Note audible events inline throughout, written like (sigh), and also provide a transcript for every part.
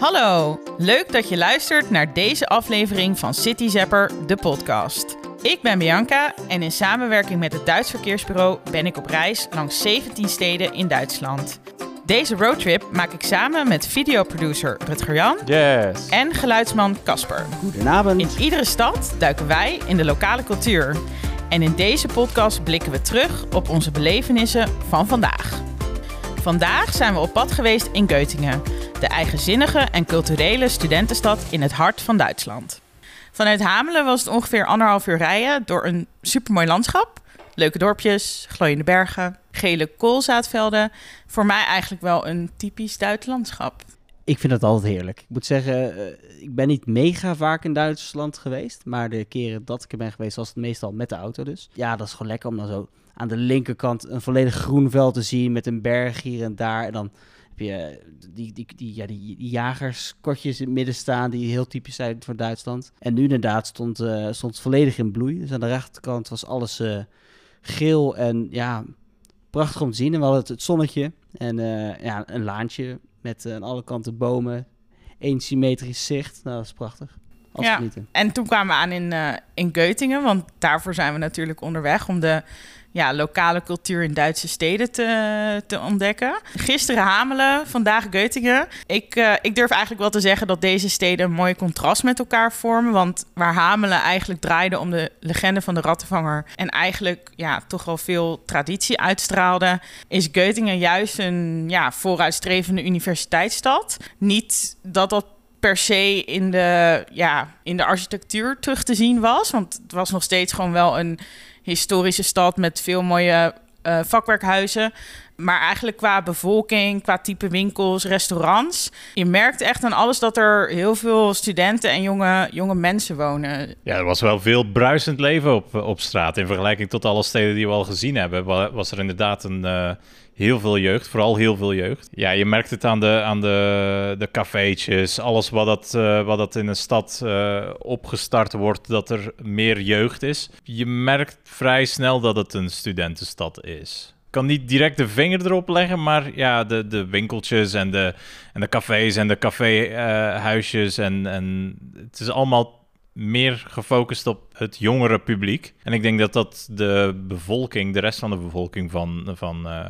Hallo, leuk dat je luistert naar deze aflevering van City Zapper, de podcast. Ik ben Bianca en in samenwerking met het Duits Verkeersbureau ben ik op reis langs 17 steden in Duitsland. Deze roadtrip maak ik samen met videoproducer Rutger Jan Yes. en geluidsman Casper. Goedenavond. In iedere stad duiken wij in de lokale cultuur. En in deze podcast blikken we terug op onze belevenissen van vandaag. Vandaag zijn we op pad geweest in Göttingen, de eigenzinnige en culturele studentenstad in het hart van Duitsland. Vanuit Hamelen was het ongeveer anderhalf uur rijden door een supermooi landschap. Leuke dorpjes, glooiende bergen, gele koolzaadvelden. Voor mij eigenlijk wel een typisch Duits landschap. Ik vind het altijd heerlijk. Ik moet zeggen, eh, ik ben niet mega vaak in Duitsland geweest. Maar de keren dat ik er ben geweest, was het meestal met de auto dus. Ja, dat is gewoon lekker om dan zo aan de linkerkant een volledig groen veld te zien met een berg hier en daar. En dan heb je eh, die, die, die, ja, die, jagerskortjes in het midden staan die heel typisch zijn voor Duitsland. En nu inderdaad stond, eh, stond het volledig in bloei. Dus aan de rechterkant was alles geel en ja, prachtig om te zien. En we hadden het, het zonnetje en ja, een laantje met eh, aan alle kanten bomen. Eén symmetrisch zicht. Nou, dat is prachtig. Ja. En toen kwamen we aan in, eh in Göttingen, want daarvoor zijn we natuurlijk onderweg om de ja, lokale cultuur in Duitse steden te, te ontdekken. Gisteren Hamelen, vandaag Göttingen. Ik, eh, ik durf eigenlijk wel te zeggen dat deze steden een mooi contrast met elkaar vormen. Want waar Hamelen eigenlijk draaide om de legende van de rattenvanger en eigenlijk ja, toch wel veel traditie uitstraalde, is Göttingen juist een ja, vooruitstrevende universiteitsstad. Niet dat dat per se in de, ja, in de architectuur terug te zien was. Want het was nog steeds gewoon wel een historische stad met veel mooie eh, vakwerkhuizen. Maar eigenlijk qua bevolking, qua type winkels, restaurants. Je merkt echt aan alles dat er heel veel studenten en jonge, jonge mensen wonen. Ja, er was wel veel bruisend leven op, op straat. In vergelijking tot alle steden die we al gezien hebben, wa- was er inderdaad een, eh, heel veel jeugd. Vooral heel veel jeugd. Ja, je merkt het aan de, aan de, de cafeetjes. Alles wat dat, eh, wat dat in een stad eh, opgestart wordt, dat er meer jeugd is. Je merkt vrij snel dat het een studentenstad is. Ik kan niet direct de vinger erop leggen, maar ja, de, de winkeltjes en de, en de cafés en de caféhuisjes. en, en het is allemaal meer gefocust op het jongere publiek. En ik denk dat dat de bevolking, de rest van de bevolking van, van eh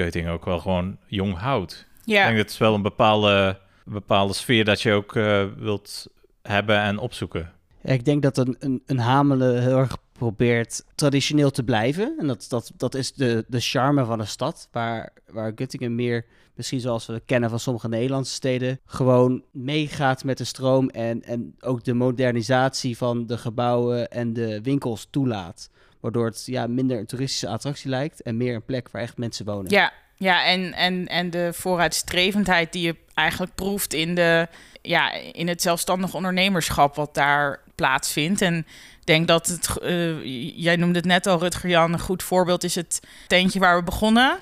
Göttingen ook wel gewoon jong houdt. Ik Ja, denk dat het wel een bepaalde, bepaalde sfeer dat je ook eh, wilt hebben en opzoeken. Ik denk dat een, een, een Hamelen heel erg probeert traditioneel te blijven. En dat, dat, dat is de, de charme van een stad. Waar, waar Göttingen meer, misschien zoals we kennen van sommige Nederlandse steden, gewoon meegaat met de stroom. En, en ook de modernisatie van de gebouwen en de winkels toelaat. Waardoor het ja, minder een toeristische attractie lijkt en meer een plek waar echt mensen wonen. ja, ja en, en, en de vooruitstrevendheid die je eigenlijk proeft in, de, ja, in het zelfstandig ondernemerschap wat daar plaatsvindt. En denk dat het, eh, jij noemde het net al, Rutger Jan, een goed voorbeeld is het tentje waar we begonnen.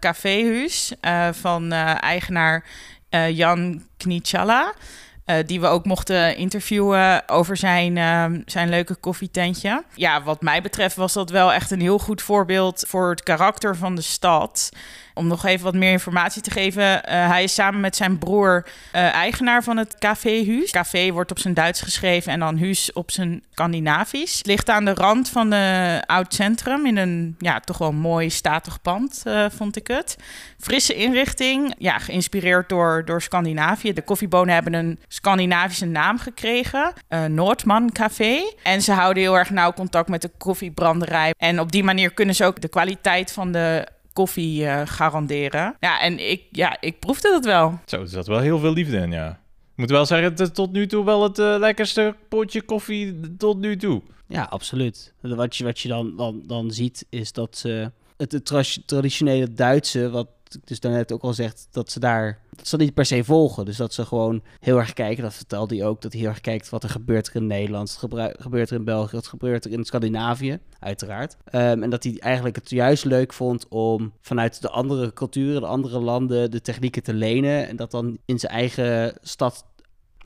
Caféhuis eh, van eigenaar Jan Knichala. Eh, die we ook mochten interviewen over zijn, eh, zijn leuke koffietentje. Ja, wat mij betreft was dat wel echt een heel goed voorbeeld voor het karakter van de stad. Om nog even wat meer informatie te geven. eh, hij is samen met zijn broer eh, eigenaar van het Café Huus. Café wordt op zijn Duits geschreven en dan Huus op zijn Scandinavisch. Ligt aan de rand van de oud centrum in een ja, toch wel mooi statig pand, vond ik het. Frisse inrichting, ja, geïnspireerd door, door Scandinavië. De koffiebonen hebben een Scandinavische naam gekregen, eh Noordman Café. En ze houden heel erg nauw contact met de koffiebranderij. En op die manier kunnen ze ook de kwaliteit van de koffie eh, garanderen. Ja, en ik, ja, ik proefde dat wel. Zo, er zat wel heel veel liefde in, ja. Ik moet wel zeggen, het is tot nu toe wel het eh, lekkerste potje koffie tot nu toe. Ja, absoluut. Wat je, wat je dan, dan, dan ziet is dat ze het, het tra- traditionele Duitse, wat dus daarnet ook al zegt, dat ze daar dat ze niet per se volgen. Dus dat ze gewoon heel erg kijken, dat vertelde hij ook, dat hij heel erg kijkt wat er gebeurt in Nederland, wat gebeurt er in België, wat gebeurt er in Scandinavië, uiteraard. Ehm, en dat hij eigenlijk het juist leuk vond om vanuit de andere culturen, de andere landen, de technieken te lenen en dat dan in zijn eigen stad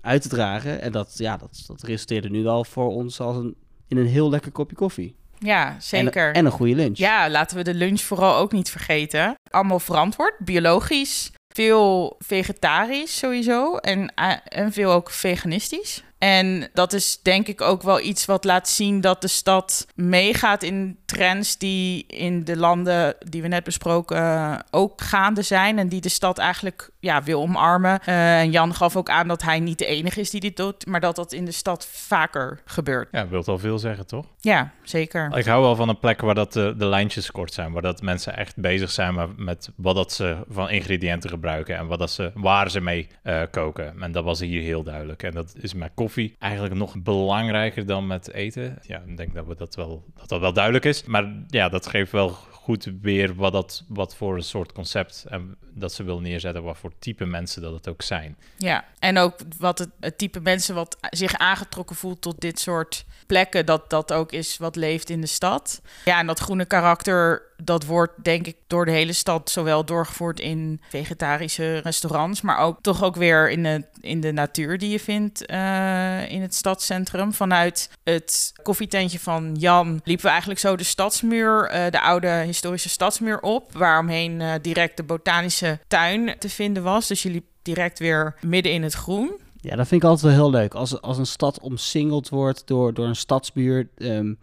uit te dragen. En dat, ja, dat, dat resulteerde nu wel voor ons als een, in een heel lekker kopje koffie. Ja, zeker. En, en een goede lunch. Ja, laten we de lunch vooral ook niet vergeten. Allemaal verantwoord, biologisch. veel vegetarisch sowieso en, eh, en veel ook veganistisch. En dat is denk ik ook wel iets wat laat zien dat de stad meegaat in trends die in de landen die we net besproken uh, ook gaande zijn. En die de stad eigenlijk ja, wil omarmen. Uh, en Jan gaf ook aan dat hij niet de enige is die dit doet, maar dat dat in de stad vaker gebeurt. Ja, wilt al veel zeggen, toch? Ja, zeker. Ik hou wel van een plek waar dat de, lijntjes kort zijn, waar dat mensen echt bezig zijn met wat dat ze van ingrediënten gebruiken en wat dat ze, waar ze mee uh, koken. En dat was hier heel duidelijk. En dat is met koffie eigenlijk nog belangrijker dan met eten. Ja, ik denk dat, we dat, wel, dat dat wel duidelijk is. Maar ja, dat geeft wel goed weer wat, dat, wat voor een soort concept en dat ze wil neerzetten, wat voor type mensen dat het ook zijn. Ja, en ook wat het, het type mensen wat zich aangetrokken voelt tot dit soort plekken, dat dat ook is wat leeft in de stad. Ja, en dat groene karakter, dat wordt denk ik door de hele stad zowel doorgevoerd in vegetarische restaurants, maar ook toch ook weer in de, in de natuur die je vindt uh, in het stadscentrum. Vanuit het koffietentje van Jan liepen we eigenlijk zo de stadsmuur, uh, de oude historische stadsmuur op, waaromheen uh, direct de botanische tuin te vinden was. Dus je liep direct weer midden in het groen. Ja, dat vind ik altijd wel heel leuk. Als, als een stad omsingeld wordt door, door een stadsmuur. Um,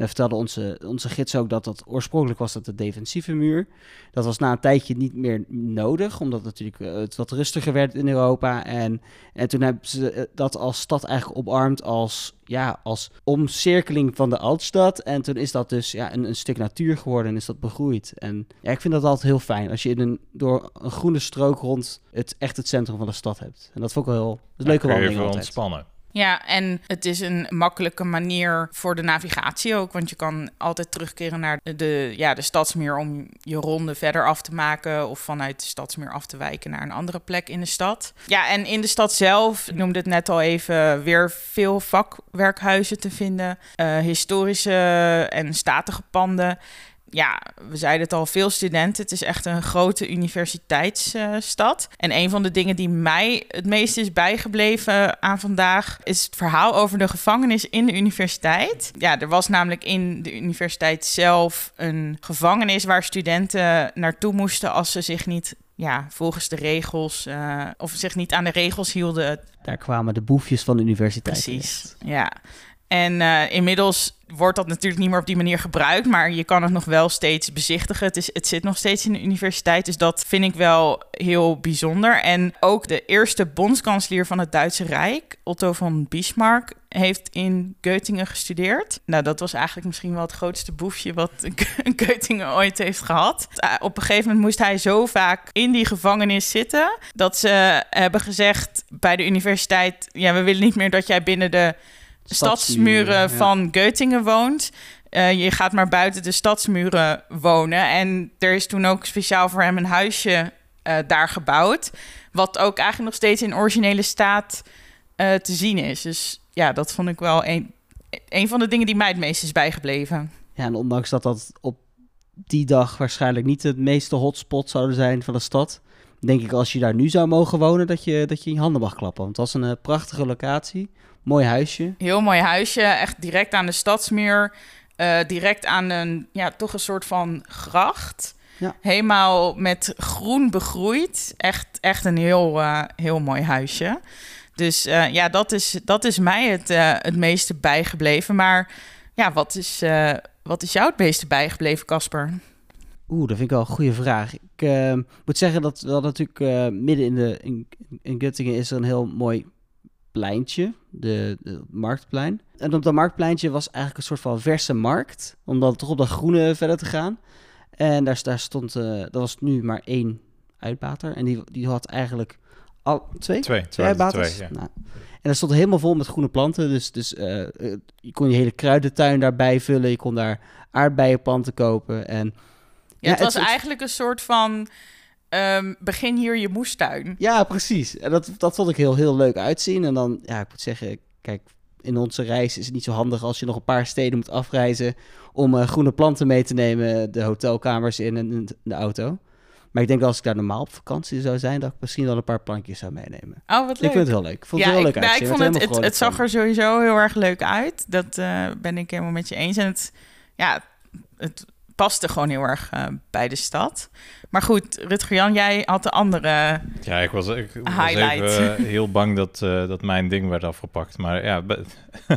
en vertelde onze, onze gids ook dat dat oorspronkelijk was dat de defensieve muur. Dat was na een tijdje niet meer nodig, omdat natuurlijk uh, het wat rustiger werd in Europa. En, en toen hebben ze dat als stad eigenlijk omarmd als, ja, als omcirkeling van de Altstad. En toen is dat dus ja, een, een stuk natuur geworden en is dat begroeid. En ja, ik vind dat altijd heel fijn als je in een, door een groene strook rond het echt het centrum van de stad hebt. En dat vond ik wel heel dat is leuke wandeling Even altijd. ontspannen. Ja, en het is een makkelijke manier voor de navigatie ook. Want je kan altijd terugkeren naar de, ja, de stadsmeer om je ronde verder af te maken. Of vanuit de stadsmeer af te wijken naar een andere plek in de stad. Ja, en in de stad zelf, ik noemde het net al even, weer veel vakwerkhuizen te vinden. Uh, historische en statige panden ja, we zeiden het al, veel studenten. Het is echt een grote universiteitsstad. Uh, en een van de dingen die mij het meest is bijgebleven aan vandaag... is het verhaal over de gevangenis in de universiteit. Ja, er was namelijk in de universiteit zelf een gevangenis... waar studenten naartoe moesten als ze zich niet ja, volgens de regels uh, of zich niet aan de regels hielden. Daar kwamen de boefjes van de universiteit. Precies, ja. En uh, inmiddels wordt dat natuurlijk niet meer op die manier gebruikt, maar je kan het nog wel steeds bezichtigen. Het, is, het zit nog steeds in de universiteit, dus dat vind ik wel heel bijzonder. En ook de eerste bondskanselier van het Duitse Rijk, Otto von Bismarck, heeft in Göttingen gestudeerd. Nou, dat was eigenlijk misschien wel het grootste boefje wat (laughs) Göttingen ooit heeft gehad. Op een gegeven moment moest hij zo vaak in die gevangenis zitten dat ze hebben gezegd bij de universiteit: ja, we willen niet meer dat jij binnen de stadsmuren van Göttingen woont. Uh, je gaat maar buiten de stadsmuren wonen. En er is toen ook speciaal voor hem een huisje uh, daar gebouwd. Wat ook eigenlijk nog steeds in originele staat uh, te zien is. Dus ja, dat vond ik wel een, een van de dingen die mij het meest is bijgebleven. Ja, en ondanks dat dat op die dag waarschijnlijk niet het meeste hotspot zouden zijn van de stad... denk ik als je daar nu zou mogen wonen, dat je dat je in je handen mag klappen. Want het was een prachtige locatie. Mooi huisje. Heel mooi huisje, echt direct aan de stadsmeer. Uh, direct aan een, ja, toch een soort van gracht. Ja. Helemaal met groen begroeid. Echt, echt een heel, uh, heel mooi huisje. Dus uh, ja, dat is, dat is mij het, het meeste bijgebleven. Maar ja, wat is, wat is jou het meeste bijgebleven, Casper? Oeh, dat vind ik wel een goede vraag. Ik moet zeggen dat wel natuurlijk midden in, de, in, in Göttingen is er een heel mooi pleintje, de, de, marktplein. En op dat marktpleintje was eigenlijk een soort van verse markt, om dan toch op dat groene verder te gaan. En daar, daar stond, uh, dat was nu maar één uitbater. En die, die had eigenlijk al twee, twee, twee uitbaters. Twee, ja. nou, en dat stond helemaal vol met groene planten. Dus, dus uh, je kon je hele kruidentuin daarbij vullen. Je kon daar aardbeienplanten kopen. En, ja, het, het was het, eigenlijk een soort van Um, begin hier je moestuin. Ja, precies. En dat, dat vond ik heel, heel leuk uitzien. En dan, ja, ik moet zeggen, kijk, in onze reis is het niet zo handig als je nog een paar steden moet afreizen om uh, groene planten mee te nemen, de hotelkamers in en de auto. Maar ik denk dat als ik daar normaal op vakantie zou zijn, dat ik misschien wel een paar plankjes zou meenemen. Oh, wat leuk. Ik vind het heel leuk. Ik vond het ja, heel ik, leuk nou, ik vond het, het, het, het zag er sowieso heel erg leuk uit. Dat uh, ben ik helemaal met je eens. En het, ja, het paste gewoon heel erg eh, bij de stad. Maar goed, Rutger Jan, jij had de andere... Ja, ik was, ik was even eh, heel bang dat, eh, dat mijn ding werd afgepakt. Maar ja,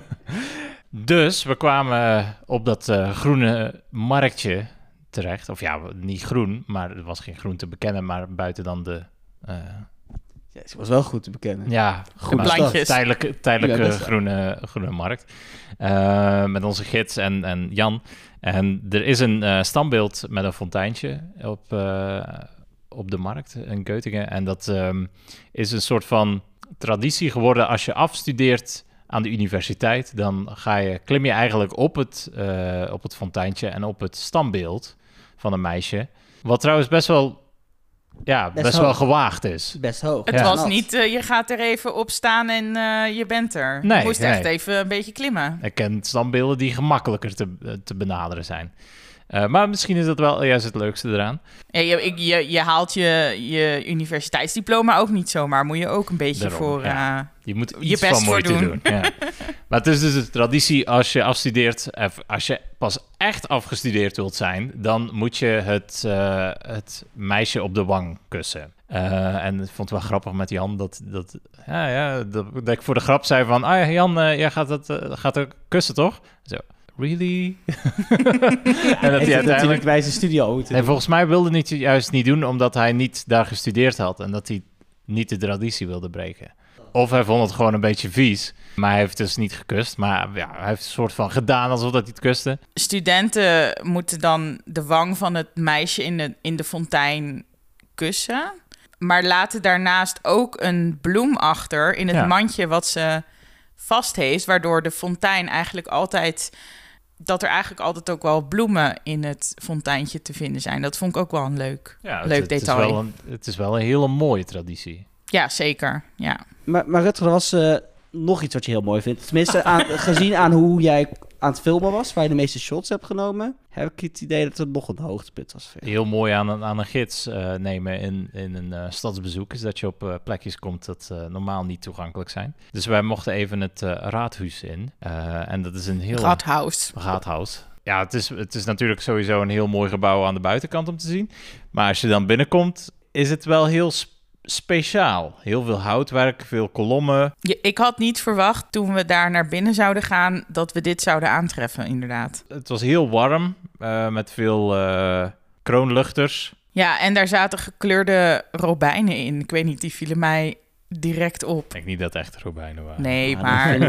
(laughs) dus we kwamen op dat eh, groene marktje terecht. Of ja, niet groen, maar er was geen groen te bekennen, maar buiten dan de... eh, Ja, ze was wel goed te bekennen. ja, plantjes. Tijdelijke, tijdelijke Ja, groene, groene markt. Eh, met onze gids en, en Jan. En er is een eh, standbeeld met een fonteintje op, eh, op de markt in Göttingen. En dat ehm, is een soort van traditie geworden. Als je afstudeert aan de universiteit, dan ga je, klim je eigenlijk op het, eh, op het fonteintje en op het standbeeld van een meisje. Wat trouwens best wel, ja, best, Best wel gewaagd is. Best hoog. Het Ja. was niet, eh, je gaat er even op staan en eh, je bent er. Nee, je moest nee. echt even een beetje klimmen. Ik ken standbeelden die gemakkelijker te, te benaderen zijn. Eh, maar misschien is dat wel juist het leukste eraan. Ja, je, ik- je, je haalt je, je universiteitsdiploma ook niet zomaar. Moet je ook een beetje Daarom, voor... ja. eh, Je moet Je iets best van moeite doen. doen. ja. (laughs) Maar het is dus de traditie als je afstudeert, als je pas echt afgestudeerd wilt zijn, dan moet je het, eh, het meisje op de wang kussen. En ik vond het wel grappig met Jan dat, dat, ja, ja, dat, dat ik voor de grap zei van, ah ja, Jan, jij gaat, eh, gaat er kussen toch? Zo, really? (laughs) en dat hij uiteindelijk natuurlijk bij zijn studio Nee, doen. volgens mij wilde hij het juist niet doen omdat hij niet daar gestudeerd had en dat hij niet de traditie wilde breken. Of hij vond het gewoon een beetje vies, maar hij heeft dus niet gekust. Maar ja, hij heeft een soort van gedaan alsof dat hij het kuste. studenten moeten dan de wang van het meisje in de, in de fontein kussen. Maar laten daarnaast ook een bloem achter in het Ja. mandje wat ze vast heeft. Waardoor de fontein eigenlijk altijd... Dat er eigenlijk altijd ook wel bloemen in het fonteintje te vinden zijn. Dat vond ik ook wel een leuk, Ja, het, leuk het detail. Is wel een, het is wel een hele mooie traditie. Ja, zeker. Ja. Maar, maar Rutger, er was eh, nog iets wat je heel mooi vindt. Tenminste, aan, (laughs) gezien aan hoe jij aan het filmen was, waar je de meeste shots hebt genomen, heb ik het idee dat er nog een hoogtepunt was. Heel mooi aan een, aan een gids eh, nemen in, in een eh, stadsbezoek is dat je op eh, plekjes komt dat eh, normaal niet toegankelijk zijn. Dus wij mochten even het eh, raadhuis in. Eh, en dat is een heel... Radhaus. Raadhuis. Ja, het is, het is natuurlijk sowieso een heel mooi gebouw aan de buitenkant om te zien. Maar als je dan binnenkomt, is het wel heel sp- speciaal. Heel veel houtwerk, veel kolommen. Ik had niet verwacht toen we daar naar binnen zouden gaan... dat we dit zouden aantreffen, inderdaad. Het was heel warm, eh, met veel eh, kroonluchters. Ja, en daar zaten gekleurde robijnen in. Ik weet niet, die vielen mij direct op. Ik denk niet dat het echt robijnen waren. Nee, Ja, maar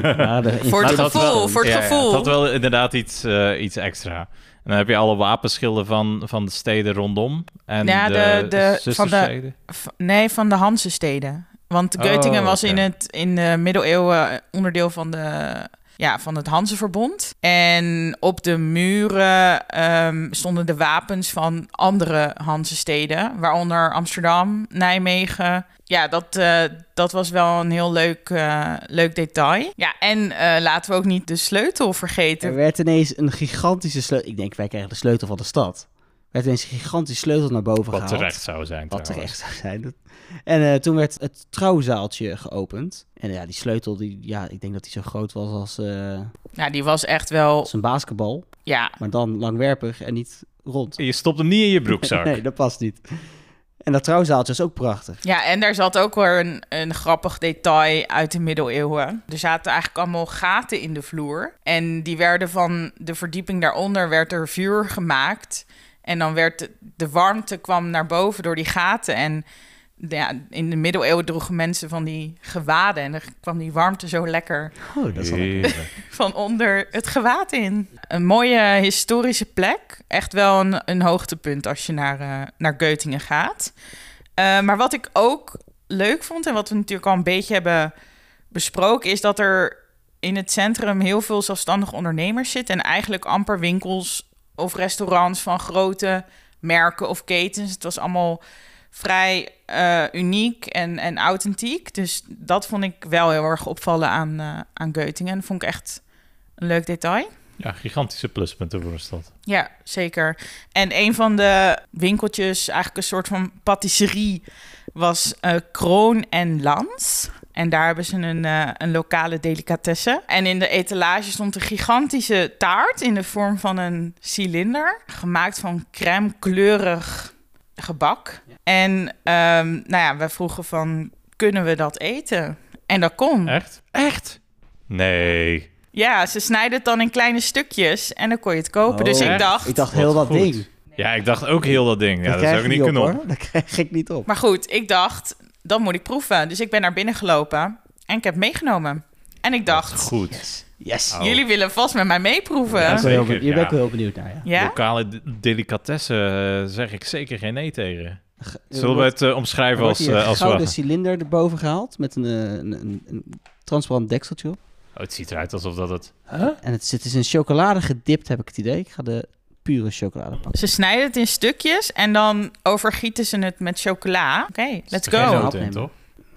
dat (laughs) de- voor het gevoel, voor het gevoel. had wel inderdaad iets, eh, iets extra. En dan heb je alle wapenschilden van, van de steden rondom. En Ja, de- de- van de- zustersteden. V- Nee, van de Hansesteden. Want Oh, Göttingen was in, het, in de middeleeuwen onderdeel van, de, ja, van het Hanseverbond. En op de muren ehm, stonden de wapens van andere Hansesteden. Waaronder Amsterdam, Nijmegen. Ja, dat, eh, dat was wel een heel leuk, eh, leuk detail. Ja, en eh, laten we ook niet de sleutel vergeten. Er werd ineens een gigantische sleutel. Ik denk, wij krijgen de sleutel van de stad. Er werd ineens een gigantische sleutel naar boven Wat gehaald. terecht zou zijn Wat trouwens. terecht zou zijn. Dat- En eh, toen werd het trouwzaaltje geopend. En ja, die sleutel, die, ja, ik denk dat die zo groot was als, eh, Nou, die was echt wel... als een basketbal. Ja, Maar dan langwerpig en niet rond. Je stopt hem niet in je broekzak. (laughs) Nee, dat past niet. En dat trouwzaaltje is ook prachtig. Ja, en daar zat ook weer een, een grappig detail uit de middeleeuwen. Er zaten eigenlijk allemaal gaten in de vloer. En die werden van de verdieping daaronder werd er vuur gemaakt. En dan werd de, de warmte kwam naar boven door die gaten. En ja, in de middeleeuwen droegen mensen van die gewaden. En dan kwam die warmte zo lekker Oh, dat is (laughs) van onder het gewaad in. Een mooie historische plek. Echt wel een, een hoogtepunt als je naar, eh, naar Göttingen gaat. Eh, maar wat ik ook leuk vond en wat we natuurlijk al een beetje hebben besproken... is dat er in het centrum heel veel zelfstandige ondernemers zitten... en eigenlijk amper winkels of restaurants van grote merken of ketens. Het was allemaal vrij eh, uniek en, en authentiek. Dus dat vond ik wel heel erg opvallen aan, eh aan Göttingen. Dat vond ik echt een leuk detail. Ja, gigantische pluspunten voor een stad. Ja, zeker. En een van de winkeltjes, eigenlijk een soort van patisserie, was eh, Kroon en Lans. En daar hebben ze een, eh, een lokale delicatesse. En in de etalage stond een gigantische taart in de vorm van een cilinder. Gemaakt van crème kleurig gebak. En ehm, nou ja, we vroegen van, kunnen we dat eten? En dat kon. Echt? Echt? Nee. Ja, ze snijden het dan in kleine stukjes en dan kon je het kopen. dus Oh. ik Echt? dacht... Ik dacht Wat heel dat goed. ding. Ja, ik dacht ook heel dat ding. Ja, dat zou ik niet kunnen op. hoor. (laughs) Dat krijg ik niet op. Maar goed, ik dacht, dat moet ik proeven. Dus ik ben naar binnen gelopen en ik heb meegenomen. En ik dacht, Goed. Yes. Yes. Oh. jullie willen vast met mij meeproeven. Ja, Ik ben heel zeker, be- Hier ben ik ja. wel heel benieuwd naar, ja. Ja? Lokale de- delicatessen eh, zeg ik zeker geen nee tegen. Ge- Zullen we het eh, omschrijven als, hier eh, een als gouden cilinder erboven gehaald met een, een, een, een transparant dekseltje op. Oh, het ziet eruit alsof dat het... En het, zit- het is in chocolade gedipt, heb ik het idee. Ik ga de pure chocolade. Ze snijden het in stukjes en dan overgieten ze het met chocola. Oké, let's geen go. zout in, Opnemen. toch?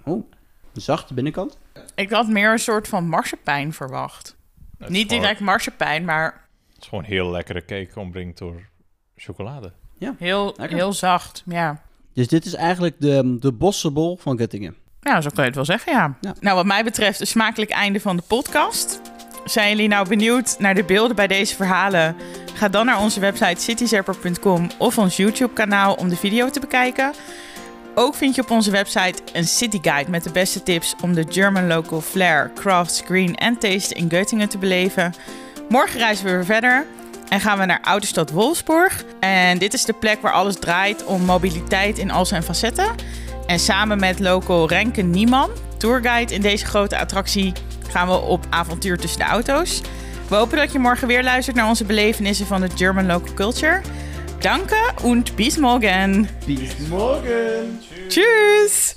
Oh, zachte binnenkant. Ik had meer een soort van marsepein verwacht. Niet gewoon- direct marsepein, maar Het is gewoon heel lekkere cake omringd door chocolade. heel, Lekker. heel zacht. Ja. Dus dit is eigenlijk de, de bossenbol van Göttingen. Nou, zo kan je het wel zeggen, ja. Ja. Nou, wat mij betreft een smakelijk einde van de podcast. Zijn jullie nou benieuwd naar de beelden bij deze verhalen? Ga dan naar onze website cityzerper.com of ons YouTube-kanaal om de video te bekijken. Ook vind je op onze website een city guide met de beste tips om de German local flair, crafts, green en taste in Göttingen te beleven. Morgen reizen we weer verder en gaan we naar oude stad Wolfsburg. En dit is de plek waar alles draait om mobiliteit in al zijn facetten. En samen met local Renke Nieman, tourguide in deze grote attractie, gaan we op avontuur tussen de auto's. We hopen dat je morgen weer luistert naar onze belevenissen van de German local culture. Danke und bis morgen. Bis morgen! Tschüss!